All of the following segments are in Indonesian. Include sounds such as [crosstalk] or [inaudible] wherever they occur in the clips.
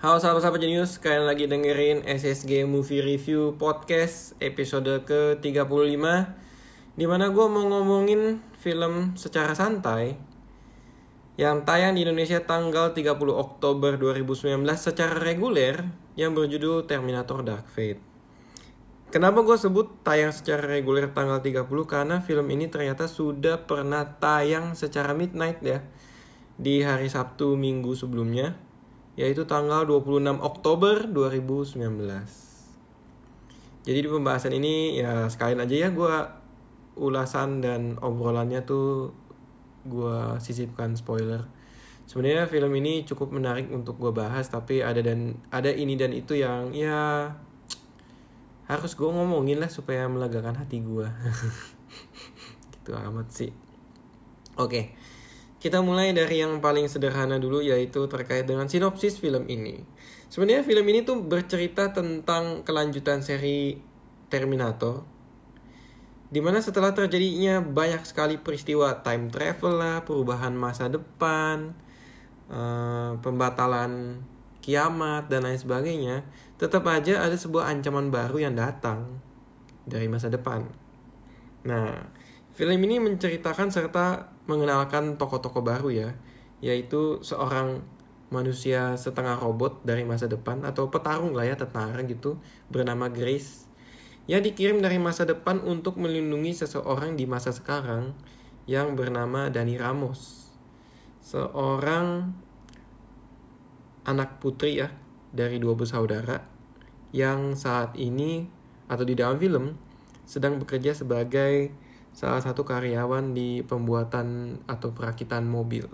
Halo sahabat-sahabat jenius, kalian lagi dengerin SSG Movie Review Podcast episode ke-35 Di mana gue mau ngomongin film secara santai Yang tayang di Indonesia tanggal 30 Oktober 2019 secara reguler Yang berjudul Terminator Dark Fate Kenapa gue sebut tayang secara reguler tanggal 30? Karena film ini ternyata sudah pernah tayang secara midnight ya Di hari Sabtu minggu sebelumnya yaitu tanggal 26 Oktober 2019. Jadi di pembahasan ini ya sekalian aja ya gue ulasan dan obrolannya tuh gue sisipkan spoiler. Sebenarnya film ini cukup menarik untuk gue bahas tapi ada dan ada ini dan itu yang ya harus gue ngomongin lah supaya melegakan hati gue. [laughs] gitu amat sih. Oke. Okay. Kita mulai dari yang paling sederhana dulu yaitu terkait dengan sinopsis film ini. Sebenarnya film ini tuh bercerita tentang kelanjutan seri Terminator. Di mana setelah terjadinya banyak sekali peristiwa time travel lah, perubahan masa depan, uh, pembatalan kiamat dan lain sebagainya, tetap aja ada sebuah ancaman baru yang datang dari masa depan. Nah, film ini menceritakan serta mengenalkan tokoh-tokoh baru ya, yaitu seorang manusia setengah robot dari masa depan atau petarung lah ya tentara gitu bernama Grace yang dikirim dari masa depan untuk melindungi seseorang di masa sekarang yang bernama Dani Ramos. Seorang anak putri ya dari dua bersaudara yang saat ini atau di dalam film sedang bekerja sebagai salah satu karyawan di pembuatan atau perakitan mobil.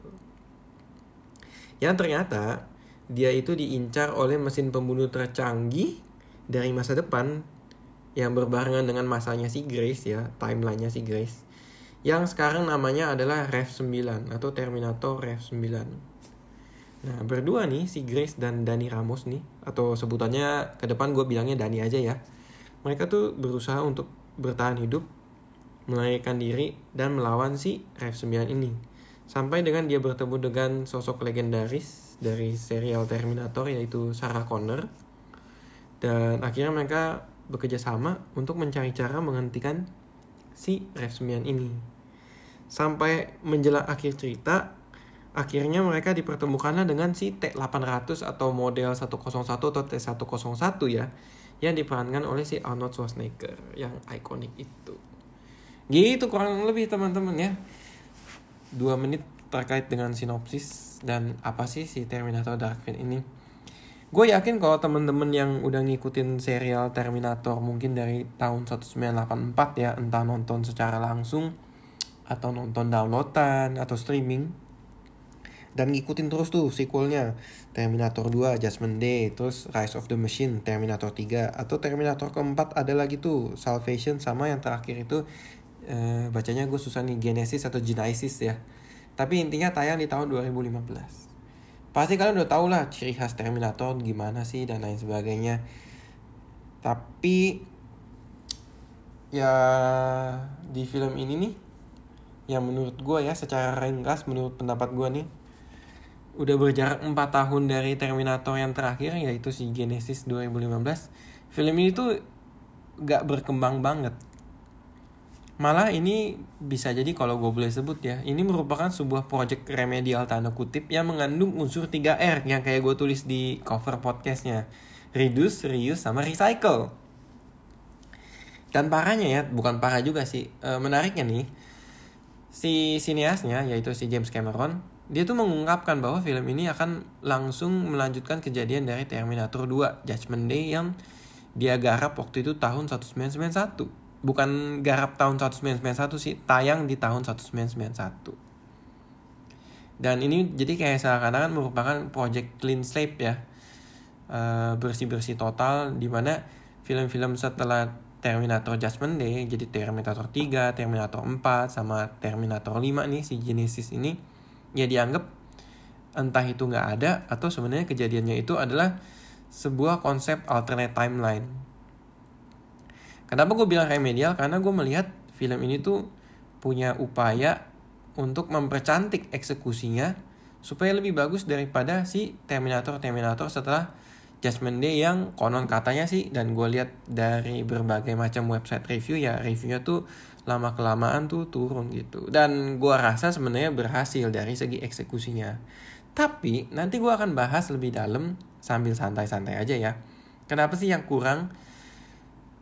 Yang ternyata dia itu diincar oleh mesin pembunuh tercanggih dari masa depan yang berbarengan dengan masanya si Grace ya, timelinenya si Grace. Yang sekarang namanya adalah Rev 9 atau Terminator Rev 9. Nah, berdua nih si Grace dan Dani Ramos nih atau sebutannya ke depan gue bilangnya Dani aja ya. Mereka tuh berusaha untuk bertahan hidup melarikan diri dan melawan si Rev 9 ini. Sampai dengan dia bertemu dengan sosok legendaris dari serial Terminator yaitu Sarah Connor. Dan akhirnya mereka bekerja sama untuk mencari cara menghentikan si Rev 9 ini. Sampai menjelang akhir cerita, akhirnya mereka dipertemukanlah dengan si T800 atau model 101 atau T101 ya, yang diperankan oleh si Arnold Schwarzenegger yang ikonik itu. Gitu kurang lebih teman-teman ya. Dua menit terkait dengan sinopsis dan apa sih si Terminator Dark Fate ini. Gue yakin kalau temen-temen yang udah ngikutin serial Terminator mungkin dari tahun 1984 ya, entah nonton secara langsung atau nonton downloadan atau streaming dan ngikutin terus tuh sequelnya Terminator 2 Judgment Day terus Rise of the Machine Terminator 3 atau Terminator keempat ada lagi tuh Salvation sama yang terakhir itu uh, bacanya gue susah nih Genesis atau Genesis ya. Tapi intinya tayang di tahun 2015 pasti kalian udah tau lah ciri khas Terminator gimana sih dan lain sebagainya. Tapi ya di film ini nih yang menurut gue ya secara ringkas menurut pendapat gue nih udah berjarak 4 tahun dari Terminator yang terakhir yaitu si Genesis 2015 film ini tuh gak berkembang banget Malah ini bisa jadi kalau gue boleh sebut ya, ini merupakan sebuah project remedial tanda kutip yang mengandung unsur 3R yang kayak gue tulis di cover podcastnya. Reduce, reuse, sama recycle. Dan parahnya ya, bukan parah juga sih, e, menariknya nih, si siniasnya yaitu si James Cameron, dia tuh mengungkapkan bahwa film ini akan langsung melanjutkan kejadian dari Terminator 2 Judgment Day yang dia garap waktu itu tahun 1991 bukan garap tahun 1991 sih, tayang di tahun 1991. Dan ini jadi kayak seakan-akan merupakan project clean slate ya. Uh, bersih-bersih total di mana film-film setelah Terminator Judgment Day jadi Terminator 3, Terminator 4 sama Terminator 5 nih si Genesis ini ya dianggap entah itu nggak ada atau sebenarnya kejadiannya itu adalah sebuah konsep alternate timeline Kenapa gue bilang remedial? Karena gue melihat film ini tuh punya upaya untuk mempercantik eksekusinya supaya lebih bagus daripada si Terminator Terminator setelah Judgment Day yang konon katanya sih. Dan gue lihat dari berbagai macam website review ya reviewnya tuh lama kelamaan tuh turun gitu. Dan gue rasa sebenarnya berhasil dari segi eksekusinya. Tapi nanti gue akan bahas lebih dalam sambil santai-santai aja ya. Kenapa sih yang kurang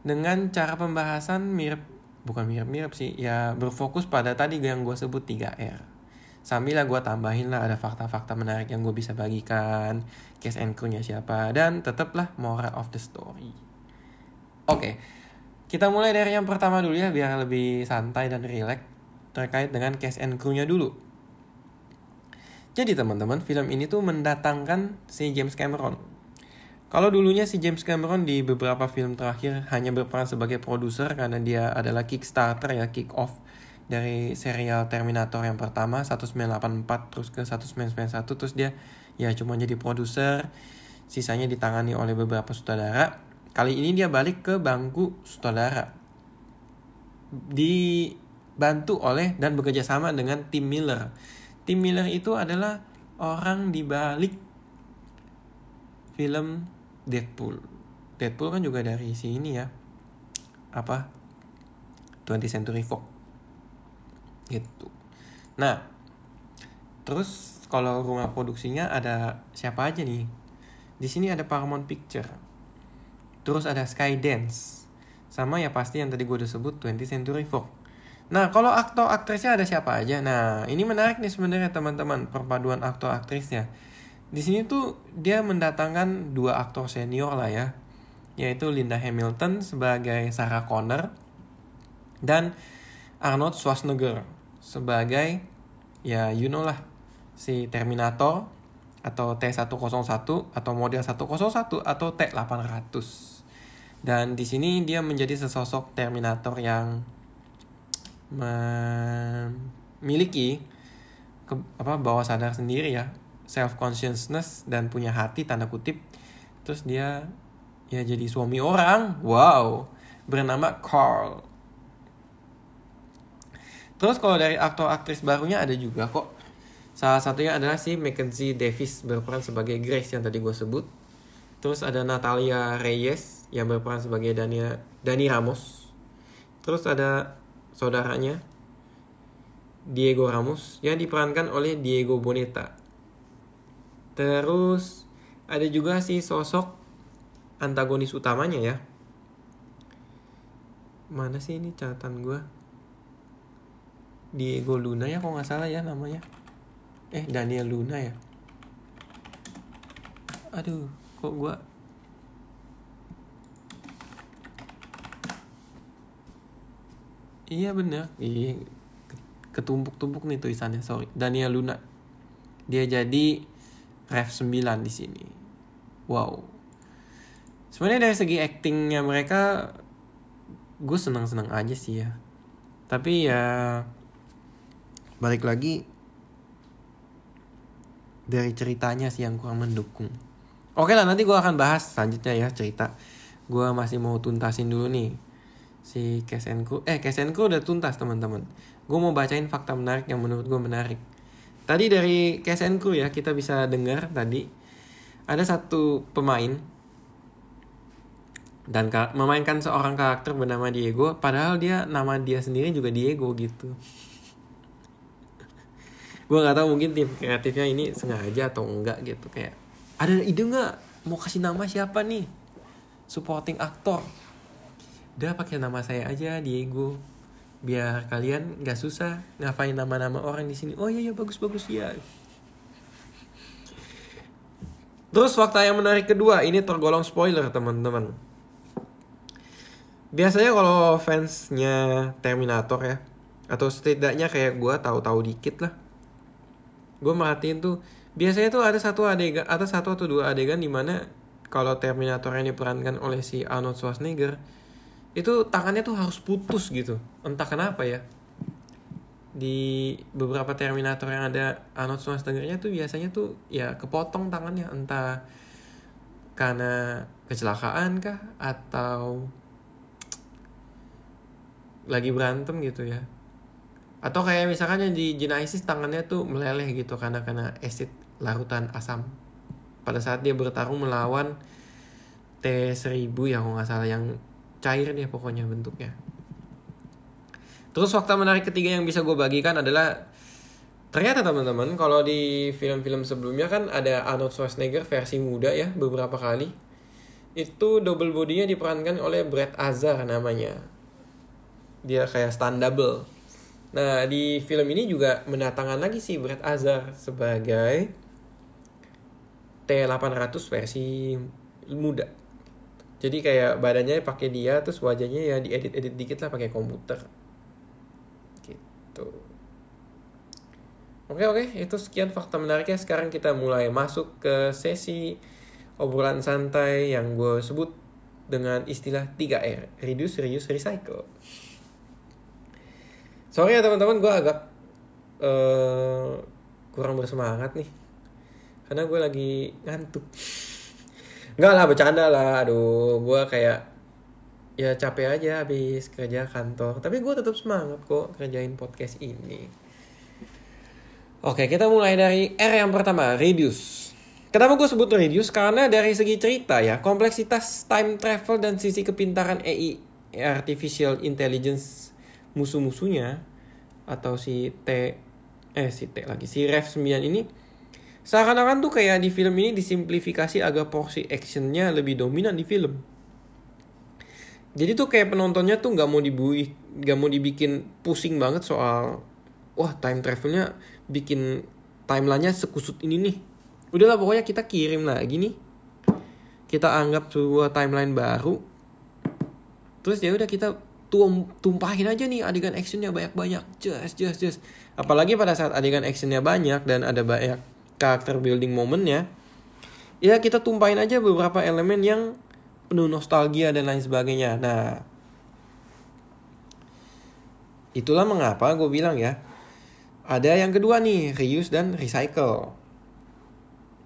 dengan cara pembahasan mirip bukan mirip-mirip sih. Ya berfokus pada tadi yang gue sebut 3R sambil lah gue tambahin lah ada fakta-fakta menarik yang gue bisa bagikan case and crew-nya siapa dan tetaplah moral of the story. Oke okay. kita mulai dari yang pertama dulu ya biar lebih santai dan rileks terkait dengan case and crew-nya dulu. Jadi teman-teman film ini tuh mendatangkan si James Cameron kalau dulunya si James Cameron di beberapa film terakhir hanya berperan sebagai produser karena dia adalah Kickstarter ya kick off dari serial Terminator yang pertama 1984 terus ke 1991 terus dia ya cuma jadi produser. Sisanya ditangani oleh beberapa sutradara. Kali ini dia balik ke bangku sutradara. Dibantu oleh dan bekerja sama dengan Tim Miller. Tim Miller itu adalah orang di balik film Deadpool. Deadpool kan juga dari si ini ya. Apa? 20th Century Fox. Gitu. Nah terus kalau rumah produksinya ada siapa aja nih? Di sini ada Paramount Picture terus ada Skydance. Sama ya pasti yang tadi gue udah sebut 20 Century Fox. Nah kalau aktor aktrisnya ada siapa aja? Nah ini menarik nih sebenarnya teman-teman perpaduan aktor aktrisnya di sini tuh dia mendatangkan dua aktor senior lah ya yaitu Linda Hamilton sebagai Sarah Connor dan Arnold Schwarzenegger sebagai ya you know lah si Terminator atau T101 atau model 101 atau T800. Dan di sini dia menjadi sesosok Terminator yang memiliki ke, apa bawah sadar sendiri ya, self consciousness dan punya hati tanda kutip. Terus dia ya jadi suami orang. Wow, bernama Carl Terus kalau dari aktor aktris barunya ada juga kok. Salah satunya adalah si Mackenzie Davis berperan sebagai Grace yang tadi gue sebut. Terus ada Natalia Reyes yang berperan sebagai Dania, Dani Ramos. Terus ada saudaranya Diego Ramos yang diperankan oleh Diego Boneta. Terus ada juga si sosok antagonis utamanya ya. Mana sih ini catatan gue? Diego Luna ya kalau nggak salah ya namanya. Eh Daniel Luna ya? Aduh kok gua iya bener. Iya ketumpuk-tumpuk nih tulisannya sorry. Daniel Luna. Dia jadi ref 9 di sini. Wow. Sebenarnya dari segi actingnya mereka gue senang-senang aja sih ya. Tapi ya balik lagi dari ceritanya sih yang kurang mendukung. Oke lah nanti gue akan bahas selanjutnya ya cerita. Gue masih mau tuntasin dulu nih si Kesenku. Eh Kesenku udah tuntas teman-teman. Gue mau bacain fakta menarik yang menurut gue menarik tadi dari Kesenku ya kita bisa dengar tadi ada satu pemain dan memainkan seorang karakter bernama Diego padahal dia nama dia sendiri juga Diego gitu. [laughs] Gue nggak tahu mungkin tim kreatifnya ini sengaja atau enggak gitu kayak ada ide nggak? Mau kasih nama siapa nih? Supporting aktor. Udah pakai nama saya aja Diego biar kalian nggak susah ngapain nama-nama orang di sini. Oh iya iya bagus bagus ya terus fakta yang menarik kedua ini tergolong spoiler teman-teman. Biasanya kalau fansnya Terminator ya atau setidaknya kayak gue tahu-tahu dikit lah. Gue merhatiin tuh biasanya tuh ada satu adegan ada satu atau dua adegan di mana kalau Terminator yang diperankan oleh si Arnold Schwarzenegger itu tangannya tuh harus putus gitu. Entah kenapa ya. Di beberapa Terminator yang ada Arnold Schwarzeneggernya tuh biasanya tuh ya kepotong tangannya. Entah karena kecelakaan kah atau lagi berantem gitu ya. Atau kayak misalkan yang di Genesis tangannya tuh meleleh gitu karena karena acid larutan asam. Pada saat dia bertarung melawan T1000 ya kalau nggak salah yang cair deh pokoknya bentuknya. Terus fakta menarik ketiga yang bisa gue bagikan adalah ternyata teman-teman kalau di film-film sebelumnya kan ada Arnold Schwarzenegger versi muda ya beberapa kali. Itu double bodinya diperankan oleh Brad Azar namanya. Dia kayak stand double. Nah, di film ini juga mendatangkan lagi si Brad Azar sebagai T800 versi muda. Jadi kayak badannya pakai dia terus wajahnya ya diedit-edit dikit lah pakai komputer. Gitu. Oke oke, itu sekian fakta menariknya. Sekarang kita mulai masuk ke sesi obrolan santai yang gue sebut dengan istilah 3R, reduce, reuse, recycle. Sorry ya teman-teman, gue agak uh, kurang bersemangat nih. Karena gue lagi ngantuk. Enggak lah, bercanda lah. Aduh, gue kayak ya capek aja habis kerja kantor. Tapi gue tetap semangat kok kerjain podcast ini. Oke, kita mulai dari R yang pertama, reduce. Kenapa gue sebut reduce? Karena dari segi cerita ya, kompleksitas time travel dan sisi kepintaran AI, artificial intelligence musuh-musuhnya atau si T eh si T lagi si Rev 9 ini seakan-akan tuh kayak di film ini disimplifikasi agar porsi actionnya lebih dominan di film. Jadi tuh kayak penontonnya tuh nggak mau dibui, nggak mau dibikin pusing banget soal wah time travelnya bikin timelinenya sekusut ini nih. Udahlah pokoknya kita kirim lagi nih. Kita anggap sebuah timeline baru. Terus ya udah kita tum tumpahin aja nih adegan actionnya banyak-banyak just just just apalagi pada saat adegan actionnya banyak dan ada banyak karakter building momennya ya kita tumpahin aja beberapa elemen yang penuh nostalgia dan lain sebagainya nah itulah mengapa gue bilang ya ada yang kedua nih reuse dan recycle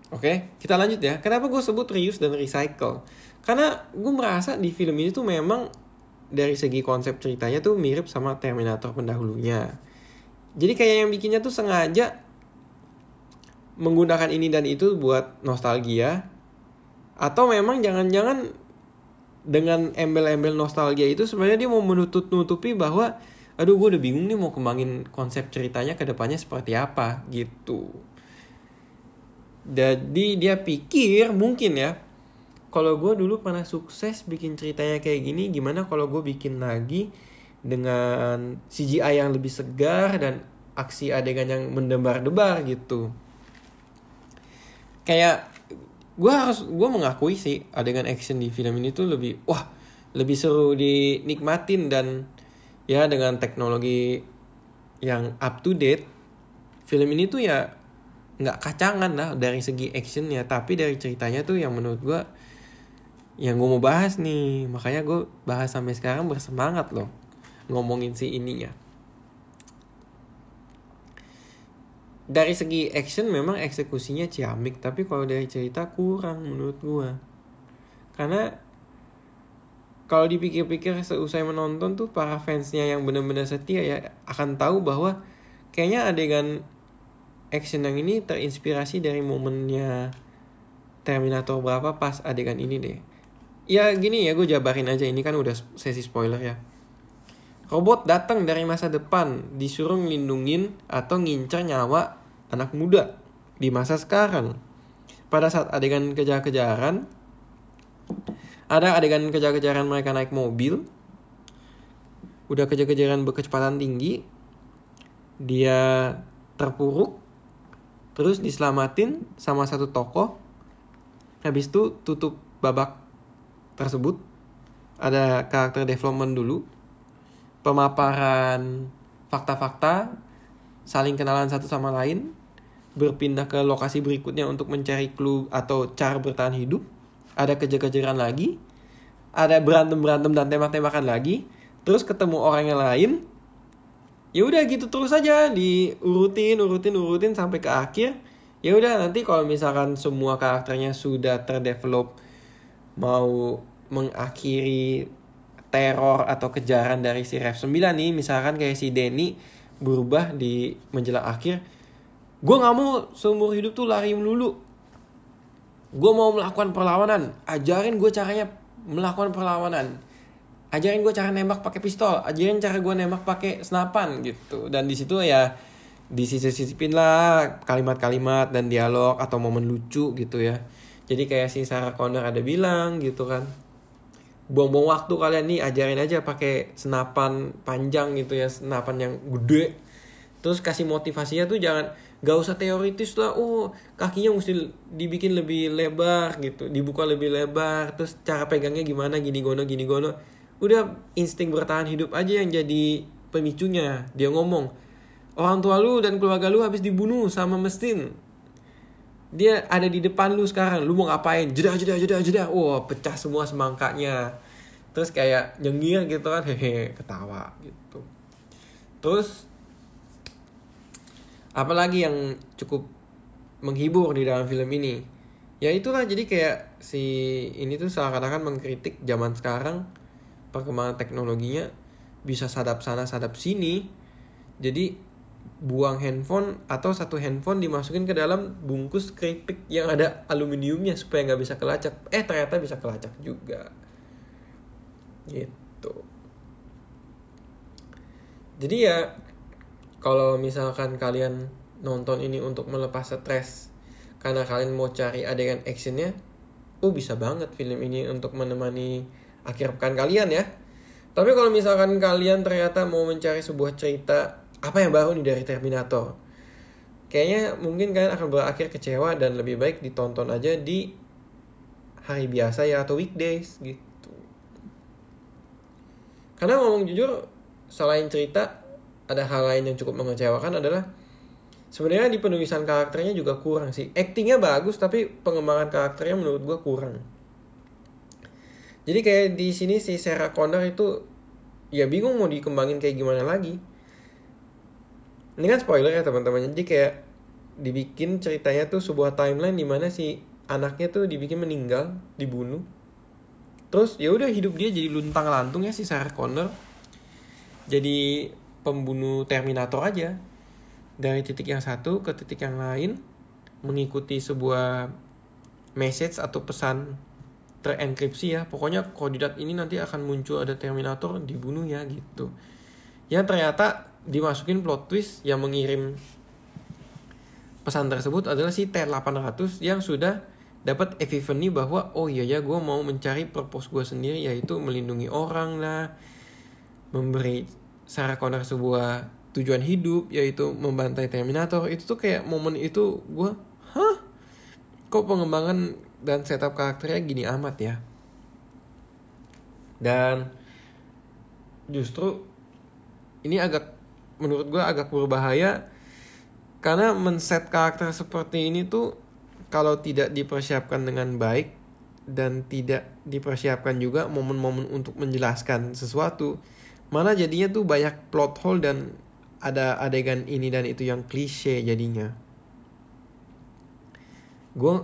Oke, kita lanjut ya. Kenapa gue sebut reuse dan recycle? Karena gue merasa di film ini tuh memang dari segi konsep ceritanya tuh mirip sama Terminator pendahulunya. Jadi kayak yang bikinnya tuh sengaja menggunakan ini dan itu buat nostalgia atau memang jangan-jangan dengan embel-embel nostalgia itu sebenarnya dia mau menutup-nutupi bahwa aduh gue udah bingung nih mau kembangin konsep ceritanya ke depannya seperti apa gitu. Jadi dia pikir mungkin ya kalau gue dulu pernah sukses bikin ceritanya kayak gini gimana kalau gue bikin lagi dengan CGI yang lebih segar dan aksi adegan yang mendebar-debar gitu kayak gue harus gue mengakui sih adegan action di film ini tuh lebih wah lebih seru dinikmatin dan ya dengan teknologi yang up to date film ini tuh ya nggak kacangan lah dari segi actionnya. Tapi dari ceritanya tuh yang menurut gue yang gue mau bahas nih. Makanya gue bahas sampai sekarang bersemangat loh ngomongin si ininya dari segi action memang eksekusinya ciamik tapi kalau dari cerita kurang menurut gue karena kalau dipikir-pikir seusai menonton tuh para fansnya yang benar-benar setia ya akan tahu bahwa kayaknya adegan action yang ini terinspirasi dari momennya Terminator berapa pas adegan ini deh. Ya gini ya gue jabarin aja. Ini kan udah sesi spoiler ya. Robot datang dari masa depan disuruh ngelindungin atau ngincar nyawa anak muda di masa sekarang. Pada saat adegan kejar-kejaran ada adegan kejar-kejaran mereka naik mobil. Udah kejar-kejaran berkecepatan tinggi dia terpuruk terus diselamatin sama satu tokoh. Habis itu tutup babak tersebut. Ada karakter development dulu pemaparan fakta-fakta saling kenalan satu sama lain berpindah ke lokasi berikutnya untuk mencari clue atau cara bertahan hidup ada kejar-kejaran lagi ada berantem-berantem dan tembak-tembakan lagi terus ketemu orang yang lain ya udah gitu terus aja diurutin urutin urutin sampai ke akhir ya udah nanti kalau misalkan semua karakternya sudah terdevelop mau mengakhiri teror atau kejaran dari si Rev 9 nih misalkan kayak si Denny berubah di menjelang akhir gue nggak mau seumur hidup tuh lari melulu. Gue mau melakukan perlawanan. Ajarin gue caranya melakukan perlawanan. Ajarin gue cara nembak pakai pistol. Ajarin cara gue nembak pakai senapan gitu. Dan di situ ya disisip-sisipin lah kalimat-kalimat dan dialog atau momen lucu gitu ya. Jadi kayak si Sarah Connor ada bilang gitu kan. Buang-buang waktu kalian nih ajarin aja pakai senapan panjang gitu ya senapan yang gede. Terus kasih motivasinya tuh jangan gak usah teoritis lah oh kakinya mesti dibikin lebih lebar gitu dibuka lebih lebar terus cara pegangnya gimana gini gono gini gono. Udah insting bertahan hidup aja yang jadi pemicunya. Dia ngomong orang tua lu dan keluarga lu habis dibunuh sama mesin. Dia ada di depan lu sekarang lu mau ngapain? Jeda jeda jeda jeda. Wah pecah semua semangkanya terus kayak nyengir gitu kan [laughs] hehe ketawa gitu. Terus apalagi yang cukup menghibur di dalam film ini. Ya itulah jadi kayak si ini tuh seakan-akan mengkritik zaman sekarang perkembangan teknologinya bisa sadap sana sadap sini. Jadi buang handphone atau satu handphone dimasukin ke dalam bungkus keripik yang ada aluminiumnya supaya nggak bisa kelacak. Eh ternyata bisa kelacak juga. Gitu. Jadi ya kalau misalkan kalian nonton ini untuk melepas stres karena kalian mau cari adegan actionnya oh bisa banget film ini untuk menemani akhir pekan kalian ya. Tapi kalau misalkan kalian ternyata mau mencari sebuah cerita apa yang baru nih dari Terminator? Kayaknya mungkin kalian akan berakhir kecewa dan lebih baik ditonton aja di hari biasa ya atau weekdays gitu. Karena ngomong jujur selain cerita ada hal lain yang cukup mengecewakan adalah sebenarnya di penulisan karakternya juga kurang sih. Actingnya bagus tapi pengembangan karakternya menurut gue kurang. Jadi kayak di sini si Sarah Connor itu ya bingung mau dikembangin kayak gimana lagi. Ini kan spoiler ya teman-teman. Jadi kayak dibikin ceritanya tuh sebuah timeline di mana si anaknya tuh dibikin meninggal dibunuh. Terus ya udah hidup dia jadi luntang lantung ya si Sarah Connor. Jadi pembunuh Terminator aja. Dari titik yang satu ke titik yang lain mengikuti sebuah message atau pesan terenkripsi ya. Pokoknya koordinat ini nanti akan muncul ada Terminator dibunuh ya gitu. Yang ternyata dimasukin plot twist yang mengirim pesan tersebut adalah si T800 yang sudah dapat epiphany bahwa oh iya ya gue mau mencari purpose gue sendiri yaitu melindungi orang lah memberi Sarah Connor sebuah tujuan hidup yaitu membantai Terminator. Itu tuh kayak momen itu gue hah? Kok pengembangan dan setup karakternya gini amat ya? Dan justru ini agak menurut gue agak berbahaya karena men-set karakter seperti ini tuh kalau tidak dipersiapkan dengan baik dan tidak dipersiapkan juga momen-momen untuk menjelaskan sesuatu malah jadinya tuh banyak plot hole dan ada adegan ini dan itu yang klise jadinya. Gue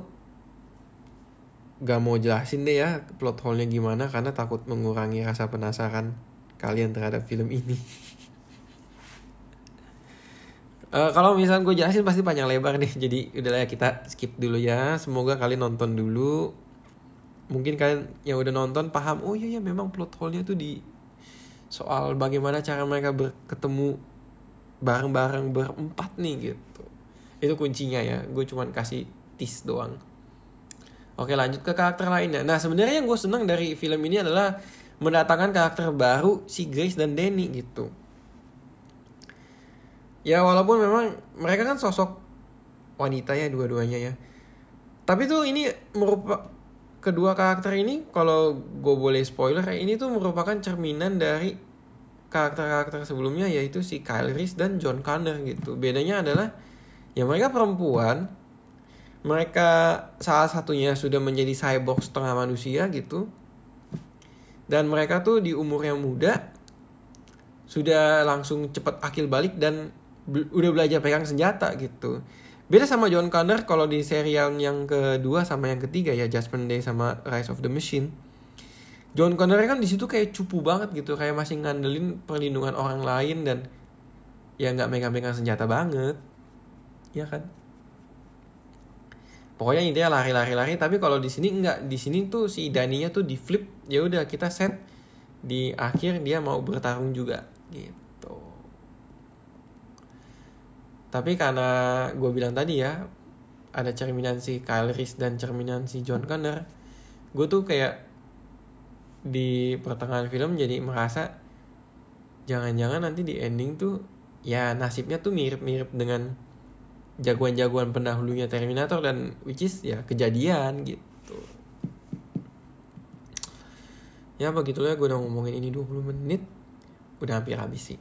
gak mau jelasin deh ya plot hole-nya gimana karena takut mengurangi rasa penasaran kalian terhadap film ini. Uh, [laughs] kalau misalnya gue jelasin pasti panjang lebar nih jadi udahlah ya kita skip dulu ya. Semoga kalian nonton dulu. Mungkin kalian yang udah nonton paham oh iya ya memang plot hole-nya tuh di soal bagaimana cara mereka berketemu bareng-bareng berempat nih gitu. Itu kuncinya ya gue cuman kasih tis doang. Oke lanjut ke karakter lainnya. Nah sebenarnya yang gue senang dari film ini adalah mendatangkan karakter baru si Grace dan Danny gitu. Ya walaupun memang mereka kan sosok wanita ya dua-duanya ya. Tapi tuh ini merupakan kedua karakter ini kalau gue boleh spoiler ini tuh merupakan cerminan dari karakter-karakter sebelumnya yaitu si Kyle Reese dan John Connor gitu. Bedanya adalah ya mereka perempuan mereka salah satunya sudah menjadi cyborg setengah manusia gitu dan mereka tuh di umur yang muda sudah langsung cepat akil balik dan udah belajar pegang senjata gitu beda sama John Connor kalau di serial yang kedua sama yang ketiga ya Judgment Day sama Rise of the Machine. John Connor kan di situ kayak cupu banget gitu kayak masih ngandelin perlindungan orang lain dan ya nggak megang-megang senjata banget. Ya kan? Pokoknya intinya lari-lari-lari tapi kalau di sini nggak. Di sini tuh si Daninya tuh di flip ya udah kita set di akhir dia mau bertarung juga gitu tapi karena gue bilang tadi ya ada cerminan si Kyle Reese dan cerminan si John Connor gue tuh kayak di pertengahan film jadi merasa jangan-jangan nanti di ending tuh ya nasibnya tuh mirip-mirip dengan jagoan-jagoan pendahulunya Terminator dan which is ya kejadian gitu. Ya begitulah gue udah ngomongin ini 20 menit udah hampir habis sih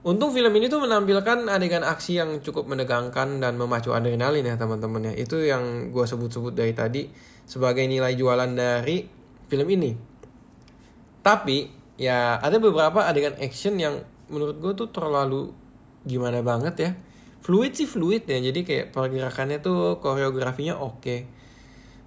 Untung film ini tuh menampilkan adegan aksi yang cukup menegangkan dan memacu adrenalin ya teman-teman ya. Itu yang gue sebut-sebut dari tadi sebagai nilai jualan dari film ini. Tapi ya ada beberapa adegan action yang menurut gue tuh terlalu gimana banget ya. Fluid sih fluid ya, jadi kayak pergerakannya tuh koreografinya oke.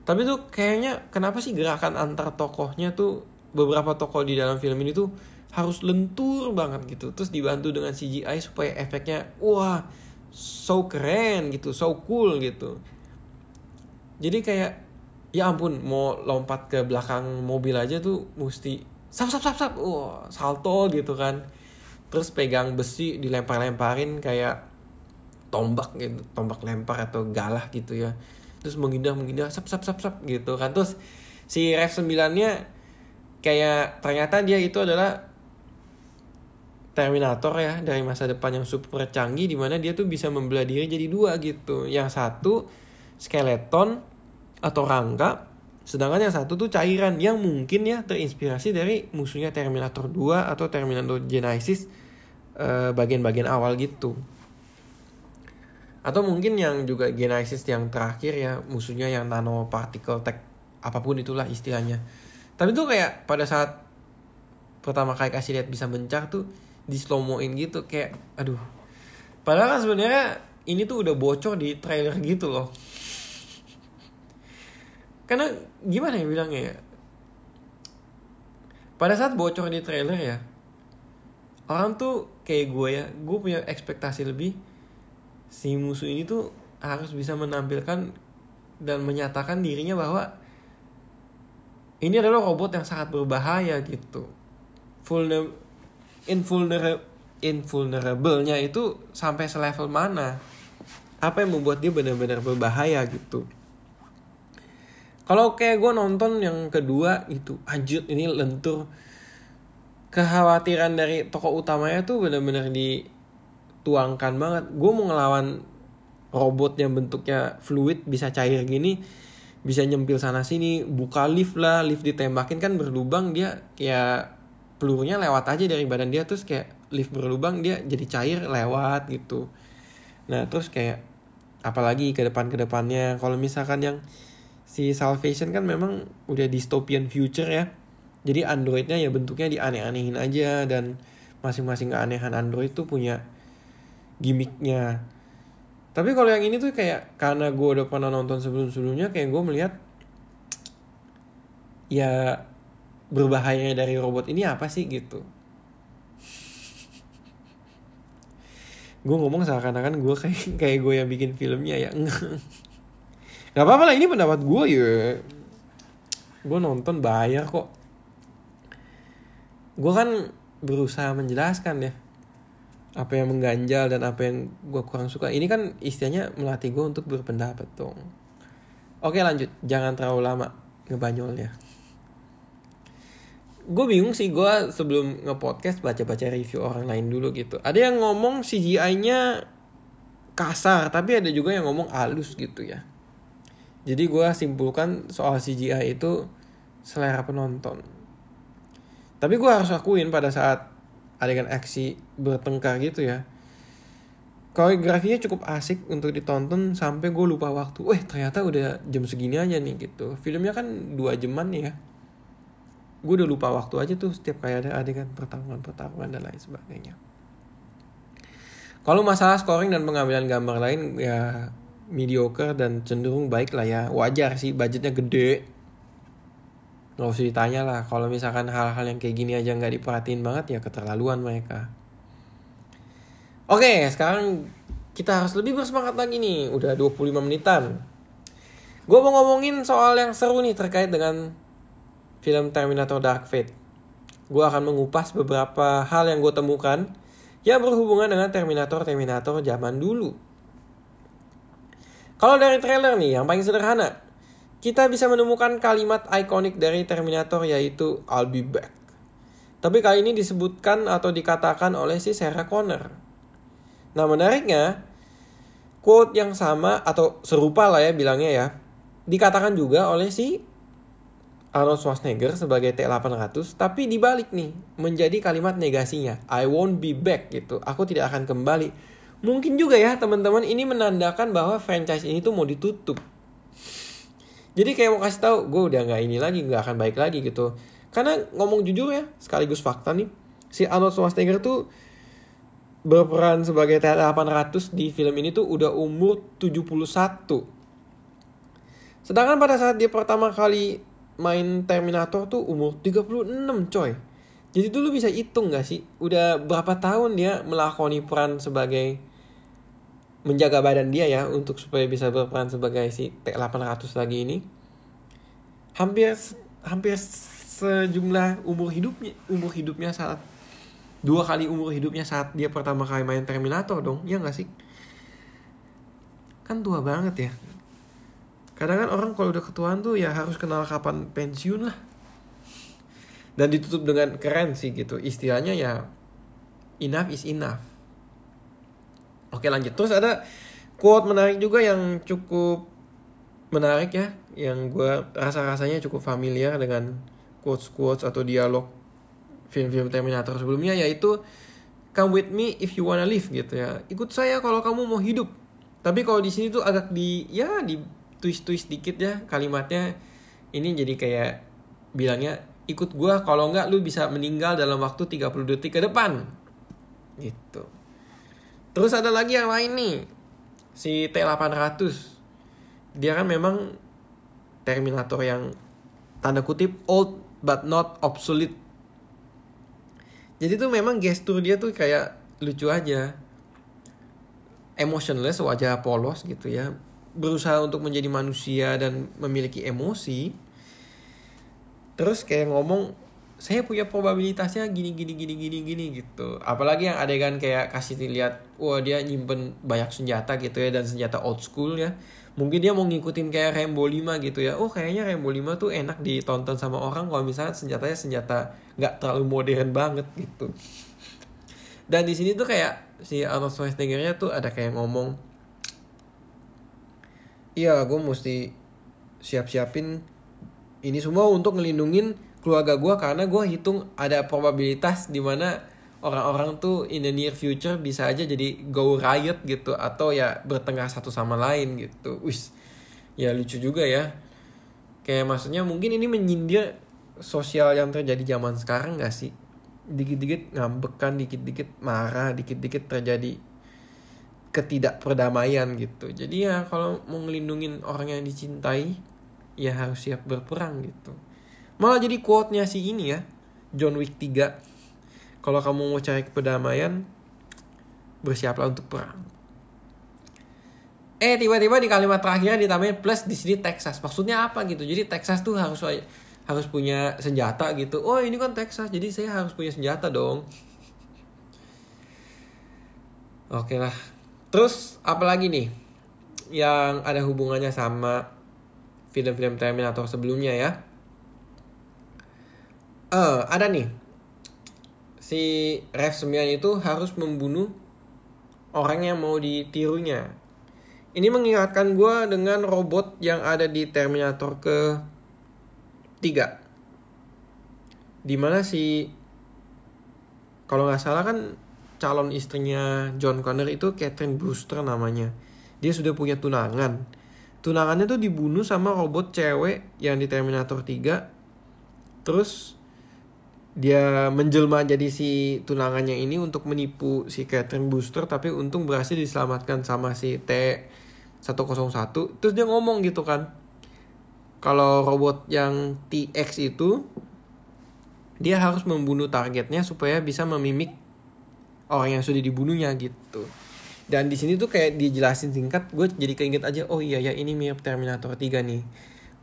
Tapi tuh kayaknya kenapa sih gerakan antar tokohnya tuh beberapa tokoh di dalam film ini tuh harus lentur banget gitu. Terus dibantu dengan CGI supaya efeknya wah so keren gitu so cool gitu. Jadi kayak ya ampun mau lompat ke belakang mobil aja tuh mesti sap sap sap sap wah salto gitu kan. Terus pegang besi dilempar-lemparin kayak tombak gitu tombak lempar atau galah gitu ya. Terus mengindah mengindah sap sap sap sap gitu kan. Terus si Rev 9 nya kayak ternyata dia itu adalah Terminator ya dari masa depan yang super canggih di mana dia tuh bisa membelah diri jadi dua gitu. Yang satu skeleton atau rangka, sedangkan yang satu tuh cairan yang mungkin ya terinspirasi dari musuhnya Terminator 2 atau Terminator Genesis eh, bagian-bagian awal gitu. Atau mungkin yang juga Genesis yang terakhir ya musuhnya yang nanoparticle tech apa pun itulah istilahnya. Tapi tuh kayak pada saat pertama kali kasih lihat bisa mencar tuh di slow moin gitu kayak aduh. Padahal kan sebenarnya ini tuh udah bocor di trailer gitu loh. Karena gimana ya bilangnya ya? Pada saat bocor di trailer ya orang tuh kayak gue ya gue punya ekspektasi lebih si musuh ini tuh harus bisa menampilkan dan menyatakan dirinya bahwa ini adalah robot yang sangat berbahaya gitu. Full invulnerable invulnerable-nya itu sampai selevel mana? Apa yang membuat dia benar-benar berbahaya gitu? Kalau kayak gue nonton yang kedua itu, anjir ini lentur. Kekhawatiran dari tokoh utamanya tuh benar-benar dituangkan banget. Gue mau ngelawan robot yang bentuknya fluid bisa cair gini, bisa nyempil sana sini, buka lift lah, lift ditembakin kan berlubang dia kayak pelurunya lewat aja dari badan dia terus kayak lift berlubang dia jadi cair lewat gitu. Nah terus kayak apalagi ke depan ke depannya. Kalau misalkan yang si Salvation kan memang udah dystopian future ya. Jadi androidnya ya bentuknya dianeh-anehin aja dan masing-masing keanehan android tuh punya gimmicknya. Tapi kalau yang ini tuh kayak karena gue udah pernah nonton sebelum-sebelumnya kayak gue melihat ya berbahayanya dari robot ini apa sih gitu. Gue ngomong seakan-akan gue kayak [laughs] kayak gue yang bikin filmnya ya. Nggak apa-apa lah ini pendapat gue ya. Gue nonton bayar kok. Gue kan berusaha menjelaskan ya apa yang mengganjal dan apa yang gue kurang suka. Ini kan istilahnya melatih gue untuk berpendapat dong. Oke lanjut. Jangan terlalu lama ngebanyolnya gue bingung sih gue sebelum ngepodcast baca-baca review orang lain dulu gitu ada yang ngomong CGI-nya kasar tapi ada juga yang ngomong halus gitu ya jadi gue simpulkan soal CGI itu selera penonton tapi gue harus akuin pada saat adegan aksi bertengkar gitu ya koreografinya cukup asik untuk ditonton sampai gue lupa waktu. Weh ternyata udah jam segini aja nih gitu. Filmnya kan dua jaman ya gue udah lupa waktu aja tuh setiap kayak ada adegan pertarungan-pertarungan dan lain sebagainya. Kalau masalah scoring dan pengambilan gambar lain ya mediocre dan cenderung baik lah ya. Wajar sih budgetnya gede. Gak usah ditanya lah kalau misalkan hal-hal yang kayak gini aja nggak diperhatiin banget ya keterlaluan mereka. Oke, sekarang kita harus lebih bersemangat lagi nih. Udah 25 menitan. Gue mau ngomongin soal yang seru nih terkait dengan film Terminator Dark Fate. Gue akan mengupas beberapa hal yang gue temukan yang berhubungan dengan Terminator-Terminator zaman dulu. Kalau dari trailer nih, yang paling sederhana, kita bisa menemukan kalimat ikonik dari Terminator yaitu I'll be back. Tapi kali ini disebutkan atau dikatakan oleh si Sarah Connor. Nah menariknya, quote yang sama atau serupa lah ya bilangnya ya, dikatakan juga oleh si Arnold Schwarzenegger sebagai T-800, tapi dibalik nih, menjadi kalimat negasinya, I won't be back gitu, aku tidak akan kembali. Mungkin juga ya teman-teman ini menandakan bahwa franchise ini tuh mau ditutup. Jadi kayak mau kasih tahu, gue udah nggak ini lagi, nggak akan baik lagi gitu. Karena ngomong jujur ya, sekaligus fakta nih, si Arnold Schwarzenegger tuh berperan sebagai T-800 di film ini tuh udah umur 71. Sedangkan pada saat dia pertama kali main Terminator tuh umur 36 coy. Jadi tuh lu bisa hitung gak sih? Udah berapa tahun dia melakoni peran sebagai menjaga badan dia ya untuk supaya bisa berperan sebagai si T800 lagi ini. Hampir hampir sejumlah umur hidupnya umur hidupnya saat dua kali umur hidupnya saat dia pertama kali main Terminator dong ya nggak sih kan tua banget ya kadang kan orang kalau udah ketuaan tuh ya harus kenal kapan pensiun lah. Dan ditutup dengan keren sih gitu. Istilahnya ya enough is enough. Oke lanjut. Terus ada quote menarik juga yang cukup menarik ya yang gue rasa rasanya cukup familiar dengan quotes quotes atau dialog film-film Terminator sebelumnya yaitu come with me if you wanna live gitu ya. Ikut saya kalau kamu mau hidup. Tapi kalau di sini tuh agak di ya di twist twist dikit ya kalimatnya. Ini jadi kayak bilangnya ikut gua kalau nggak lu bisa meninggal dalam waktu 30 detik ke depan. Gitu. Terus ada lagi yang lain nih si T800 dia kan memang Terminator yang tanda kutip old but not obsolete. Jadi tuh memang gestur dia tuh kayak lucu aja. Emotionless wajah polos gitu ya berusaha untuk menjadi manusia dan memiliki emosi terus kayak ngomong saya punya probabilitasnya gini gini gini gini gini gitu. Apalagi yang adegan kayak kasih lihat wah dia nyimpen banyak senjata gitu ya dan senjata old school ya mungkin dia mau ngikutin kayak Rambo 5 gitu ya. Oh kayaknya Rambo 5 tuh enak ditonton sama orang kalau misalnya senjatanya senjata nggak terlalu modern banget gitu. Dan di sini tuh kayak si Arnold Schwarzenegger-nya tuh ada kayak ngomong iya gue mesti siap-siapin ini semua untuk ngelindungin keluarga gue karena gue hitung ada probabilitas di mana orang-orang tuh in the near future bisa aja jadi go riot gitu atau ya bertengkar satu sama lain gitu. Wis. Ya lucu juga ya. Kayak maksudnya mungkin ini menyindir sosial yang terjadi zaman sekarang gak sih? Dikit-dikit ngambekan, dikit-dikit marah, dikit-dikit terjadi ketidakperdamaian gitu. Jadi ya kalau mau ngelindungin orang yang dicintai, ya harus siap berperang gitu. Malah jadi quote-nya si ini ya, John Wick 3 kalau kamu mau cari kedamaian, bersiaplah untuk perang. Eh tiba-tiba di kalimat terakhirnya ditambahin plus di sini Texas. Maksudnya apa gitu? Jadi Texas tuh harus harus punya senjata gitu. Oh ini kan Texas, jadi saya harus punya senjata dong. Oke lah. Terus apalagi nih yang ada hubungannya sama film-film Terminator sebelumnya ya? Eh uh, ada nih si Rev 9 itu harus membunuh orang yang mau ditirunya. Ini mengingatkan gue dengan robot yang ada di Terminator ke 3. Di mana si kalau nggak salah kan calon istrinya John Connor itu Catherine Brewster namanya. Dia sudah punya tunangan. Tunangannya tuh dibunuh sama robot cewek yang di Terminator 3. Terus dia menjelma jadi si tunangannya ini untuk menipu si Catherine Booster tapi untung berhasil diselamatkan sama si T101 terus dia ngomong gitu kan kalau robot yang TX itu dia harus membunuh targetnya supaya bisa memimik orang yang sudah dibunuhnya gitu. Dan di sini tuh kayak dijelasin singkat gue jadi keinget aja oh iya ya ini mirip Terminator 3 nih.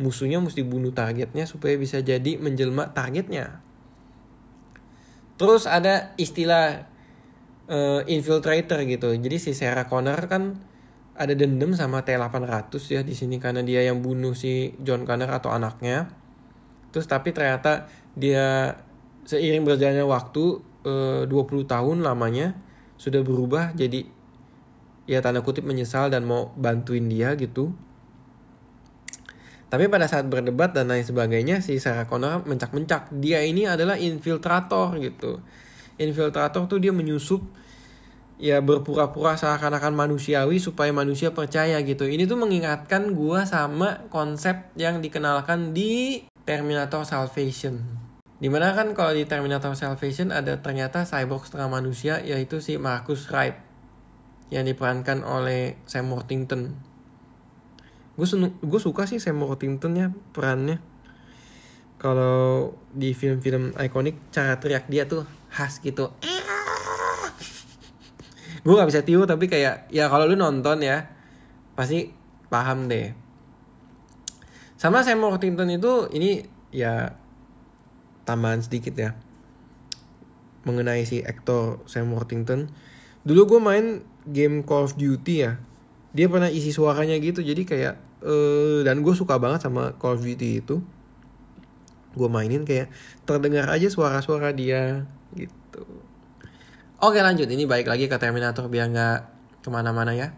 Musuhnya mesti bunuh targetnya supaya bisa jadi menjelma targetnya. Terus ada istilah uh, infiltrator gitu. Jadi si Sarah Connor kan ada dendam sama T800 ya di sini karena dia yang bunuh si John Connor atau anaknya. Terus tapi ternyata dia seiring berjalannya waktu eh, 20 tahun lamanya sudah berubah jadi ya tanda kutip menyesal dan mau bantuin dia gitu. Tapi pada saat berdebat dan lain sebagainya si Sarah Connor mencak-mencak dia ini adalah infiltrator gitu. Infiltrator tuh dia menyusup ya berpura-pura seakan-akan manusiawi supaya manusia percaya gitu. Ini tuh mengingatkan gua sama konsep yang dikenalkan di Terminator Salvation. Di mana kan kalau di Terminator Salvation ada ternyata cyborg setengah manusia yaitu si Marcus Wright yang diperankan oleh Sam Worthington. Gue suka sih Sam Worthington ya perannya. Kalau di film-film ikonik cara teriak dia tuh khas gitu. [laughs] gue gak bisa tiru tapi kayak ya kalau lu nonton ya pasti paham deh. Sama Sam Worthington itu ini ya tambahan sedikit ya. Mengenai si aktor Sam Worthington. Dulu gue main game Call of Duty ya. Dia pernah isi suaranya gitu jadi kayak uh, dan gue suka banget sama Call of Duty itu. Gue mainin kayak terdengar aja suara-suara dia gitu. Oke lanjut. Ini baik lagi ke Terminator biar nggak ke mana-mana ya.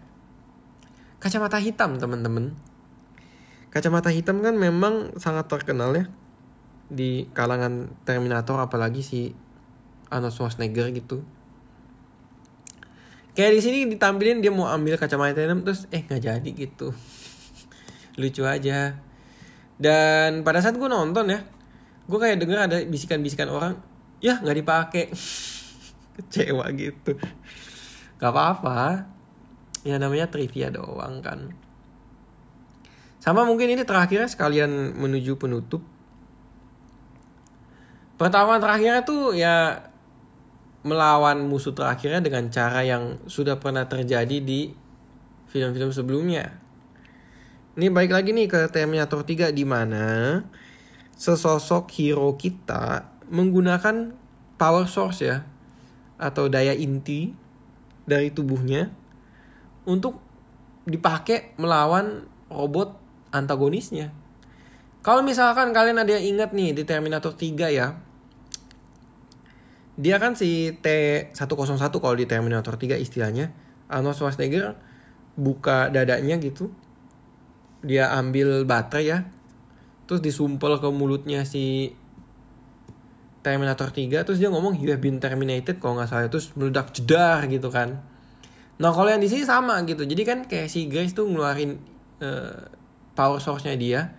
Kacamata hitam teman-teman. Kacamata hitam kan memang sangat terkenal ya di kalangan Terminator apalagi si Arnold Schwarzenegger gitu. Kayak di sini ditampilin dia mau ambil kacamata hitam terus eh nggak jadi gitu. [laughs] Lucu aja. Dan pada saat gue nonton ya gue kayak denger ada bisikan-bisikan orang ya nggak dipakai [laughs] kecewa gitu. Gak apa-apa. Ya namanya trivia doang kan. Sama mungkin ini terakhirnya sekalian menuju penutup pertarungan terakhirnya tuh ya melawan musuh terakhirnya dengan cara yang sudah pernah terjadi di film-film sebelumnya. Ini baik lagi nih ke Terminator 3 di mana sesosok hero kita menggunakan power source ya atau daya inti dari tubuhnya untuk dipakai melawan robot antagonisnya. Kalau misalkan kalian ada yang ingat nih di Terminator 3 ya, dia kan si T101 kalau di Terminator 3 istilahnya. Arnold Schwarzenegger buka dadanya gitu. Dia ambil baterai ya. Terus disumpel ke mulutnya si Terminator 3 terus dia ngomong you have been terminated kalau nggak salah. Terus meledak jedar gitu kan. Nah kalau yang di sini sama gitu. Jadi kan kayak si Grace tuh ngeluarin uh, power source-nya dia.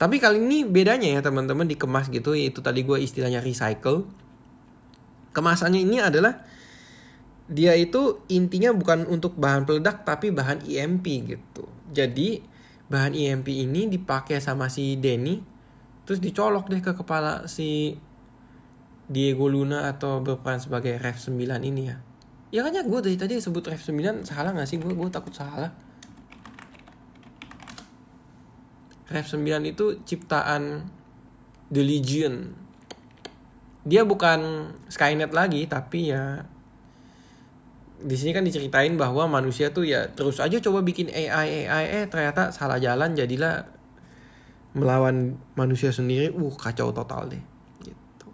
Tapi kali ini bedanya ya teman-teman dikemas gitu. Yaitu tadi gue istilahnya recycle Kemasannya ini adalah dia itu intinya bukan untuk bahan peledak tapi bahan EMP gitu. Jadi bahan EMP ini dipakai sama si Denny terus dicolok deh ke kepala si Diego Luna atau berperan sebagai Rev 9 ini ya. Ya kan ya gue dari tadi sebut Rev 9 salah gak sih gue? Gue takut salah. Rev 9 itu ciptaan The Legion dia bukan Skynet lagi tapi ya di sini kan diceritain bahwa manusia tuh ya terus aja coba bikin AI AI eh ternyata salah jalan jadilah melawan manusia sendiri. Uh kacau total deh. Gitu.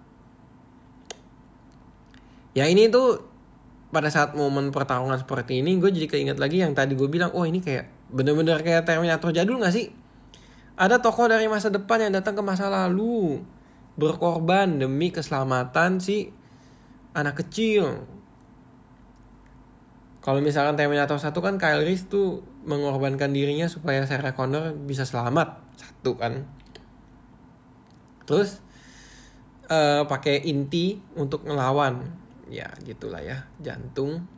Ya ini tuh pada saat momen pertarungan seperti ini gue jadi keinget lagi yang tadi gue bilang oh ini kayak bener-bener kayak Terminator jadul gak sih? Ada tokoh dari masa depan yang datang ke masa lalu berkorban demi keselamatan si anak kecil. Kalau misalkan Terminator 1 kan Kyle Reese tuh mengorbankan dirinya supaya Sarah Connor bisa selamat. Satu kan. Terus uh, pakai inti untuk ngelawan. Ya gitulah ya, jantung.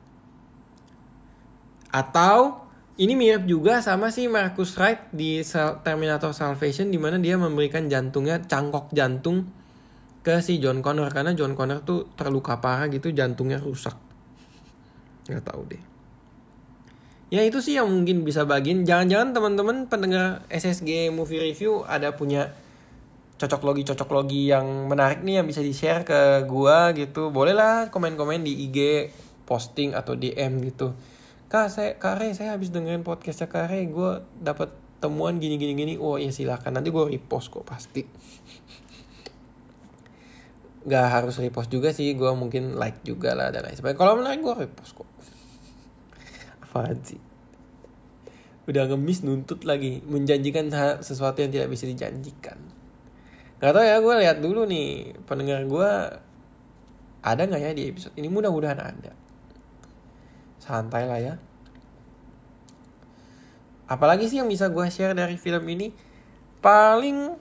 Atau ini mirip juga sama si Marcus Wright di Terminator Salvation di mana dia memberikan jantungnya cangkok jantung ke si John Connor. Karena John Connor tuh terluka parah gitu jantungnya rusak. nggak tahu deh. Ya itu sih yang mungkin bisa bagiin. Jangan-jangan teman-teman pendengar SSG movie review ada punya cocok logi cocok logi yang menarik nih yang bisa di share ke gua gitu. Bolehlah komen-komen di IG posting atau DM gitu kak saya kare saya habis dengerin podcastnya kare gue dapat temuan gini gini gini oh ya silakan. Nanti gue repost kok pasti. Gak harus repost juga sih. Gue mungkin like juga lah dan lain sebagainya. Kalau menarik gue repost kok. Apaan sih? Udah ngemis nuntut lagi. Menjanjikan sesuatu yang tidak bisa dijanjikan. Nggak tau ya gue lihat dulu nih. Pendengar gue ada nggak ya di episode ini? Mudah-mudahan ada santai lah ya. Apalagi sih yang bisa gue share dari film ini? Paling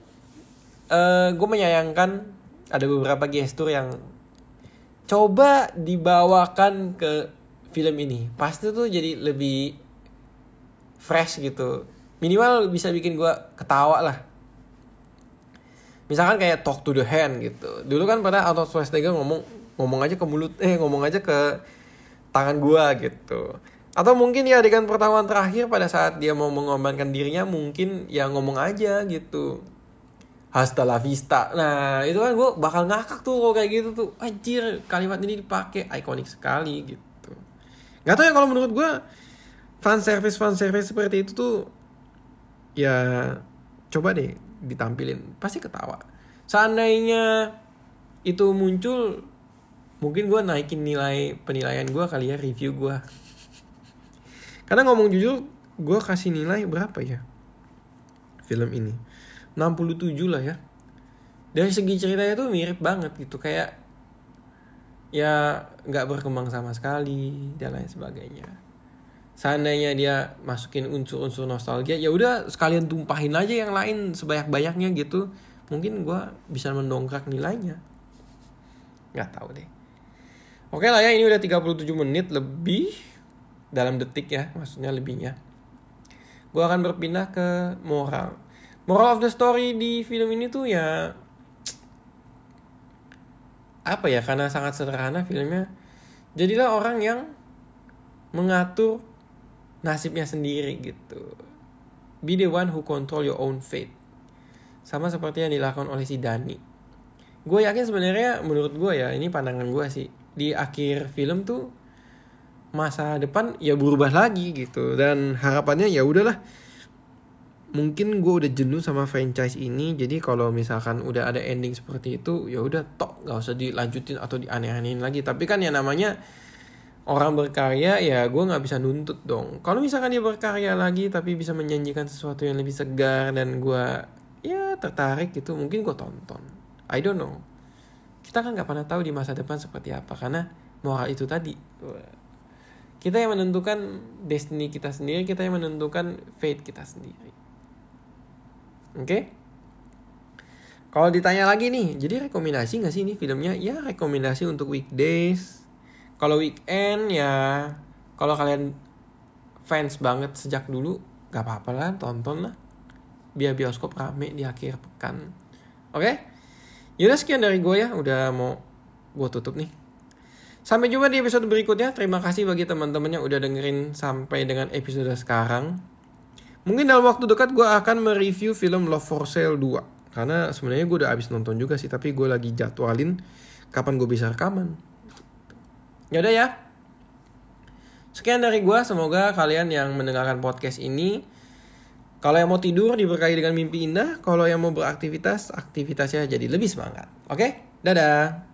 uh, eh, gue menyayangkan ada beberapa gestur yang coba dibawakan ke film ini. Pasti tuh jadi lebih fresh gitu. Minimal bisa bikin gue ketawa lah. Misalkan kayak talk to the hand gitu. Dulu kan pada Arnold Schwarzenegger ngomong ngomong aja ke mulut eh ngomong aja ke tangan gue gitu. Atau mungkin ya adegan pertemuan terakhir pada saat dia mau mengorbankan dirinya mungkin ya ngomong aja gitu. Hasta la vista. Nah itu kan gue bakal ngakak tuh kalau kayak gitu tuh. Anjir kalimat ini dipakai. Ikonik sekali gitu. Nggak tahu ya kalau menurut gue fan service fan service seperti itu tuh ya coba deh ditampilin. Pasti ketawa. Seandainya itu muncul mungkin gue naikin nilai penilaian gue kali ya review gue karena ngomong jujur gue kasih nilai berapa ya film ini? 67 lah ya. Dari segi ceritanya tuh mirip banget gitu kayak ya nggak berkembang sama sekali dan lain sebagainya. Seandainya dia masukin unsur-unsur nostalgia ya udah sekalian tumpahin aja yang lain sebanyak-banyaknya gitu. Mungkin gue bisa mendongkrak nilainya. Nggak tahu deh oke lah ya ini udah 37 menit lebih dalam detik ya maksudnya lebihnya. Gue akan berpindah ke moral. Moral of the story di film ini tuh ya apa ya karena sangat sederhana filmnya jadilah orang yang mengatur nasibnya sendiri gitu. Be the one who control your own fate. Sama seperti yang dilakukan oleh si Dani. Gue yakin sebenarnya menurut gue ya ini pandangan gue sih di akhir film tuh masa depan ya berubah lagi gitu. Dan harapannya ya udahlah. Mungkin gue udah jenuh sama franchise ini jadi kalau misalkan udah ada ending seperti itu ya udah tok gak usah dilanjutin atau dianeh-anehin lagi. Tapi kan ya namanya orang berkarya ya gue nggak bisa nuntut dong. Kalau misalkan dia berkarya lagi tapi bisa menjanjikan sesuatu yang lebih segar dan gue ya tertarik gitu mungkin gue tonton. I don't know kita kan nggak pernah tahu di masa depan seperti apa karena moral itu tadi kita yang menentukan destiny kita sendiri kita yang menentukan fate kita sendiri Oke? Okay? Kalau ditanya lagi nih, jadi rekomendasi nggak sih ini filmnya? Ya rekomendasi untuk weekdays. Kalau weekend ya, kalau kalian fans banget sejak dulu, gak apa-apa lah, tonton lah. Biar bioskop rame di akhir pekan. Oke? Okay? Yaudah sekian dari gue ya, udah mau gue tutup nih. Sampai jumpa di episode berikutnya. Terima kasih bagi teman-teman yang udah dengerin sampai dengan episode sekarang. Mungkin dalam waktu dekat gue akan mereview film Love for Sale 2. Karena sebenarnya gue udah abis nonton juga sih, tapi gue lagi jadwalin kapan gue bisa rekaman. Yaudah ya. Sekian dari gue, semoga kalian yang mendengarkan podcast ini kalau yang mau tidur diberkahi dengan mimpi indah, kalau yang mau beraktivitas, aktivitasnya jadi lebih semangat. Oke? Dadah.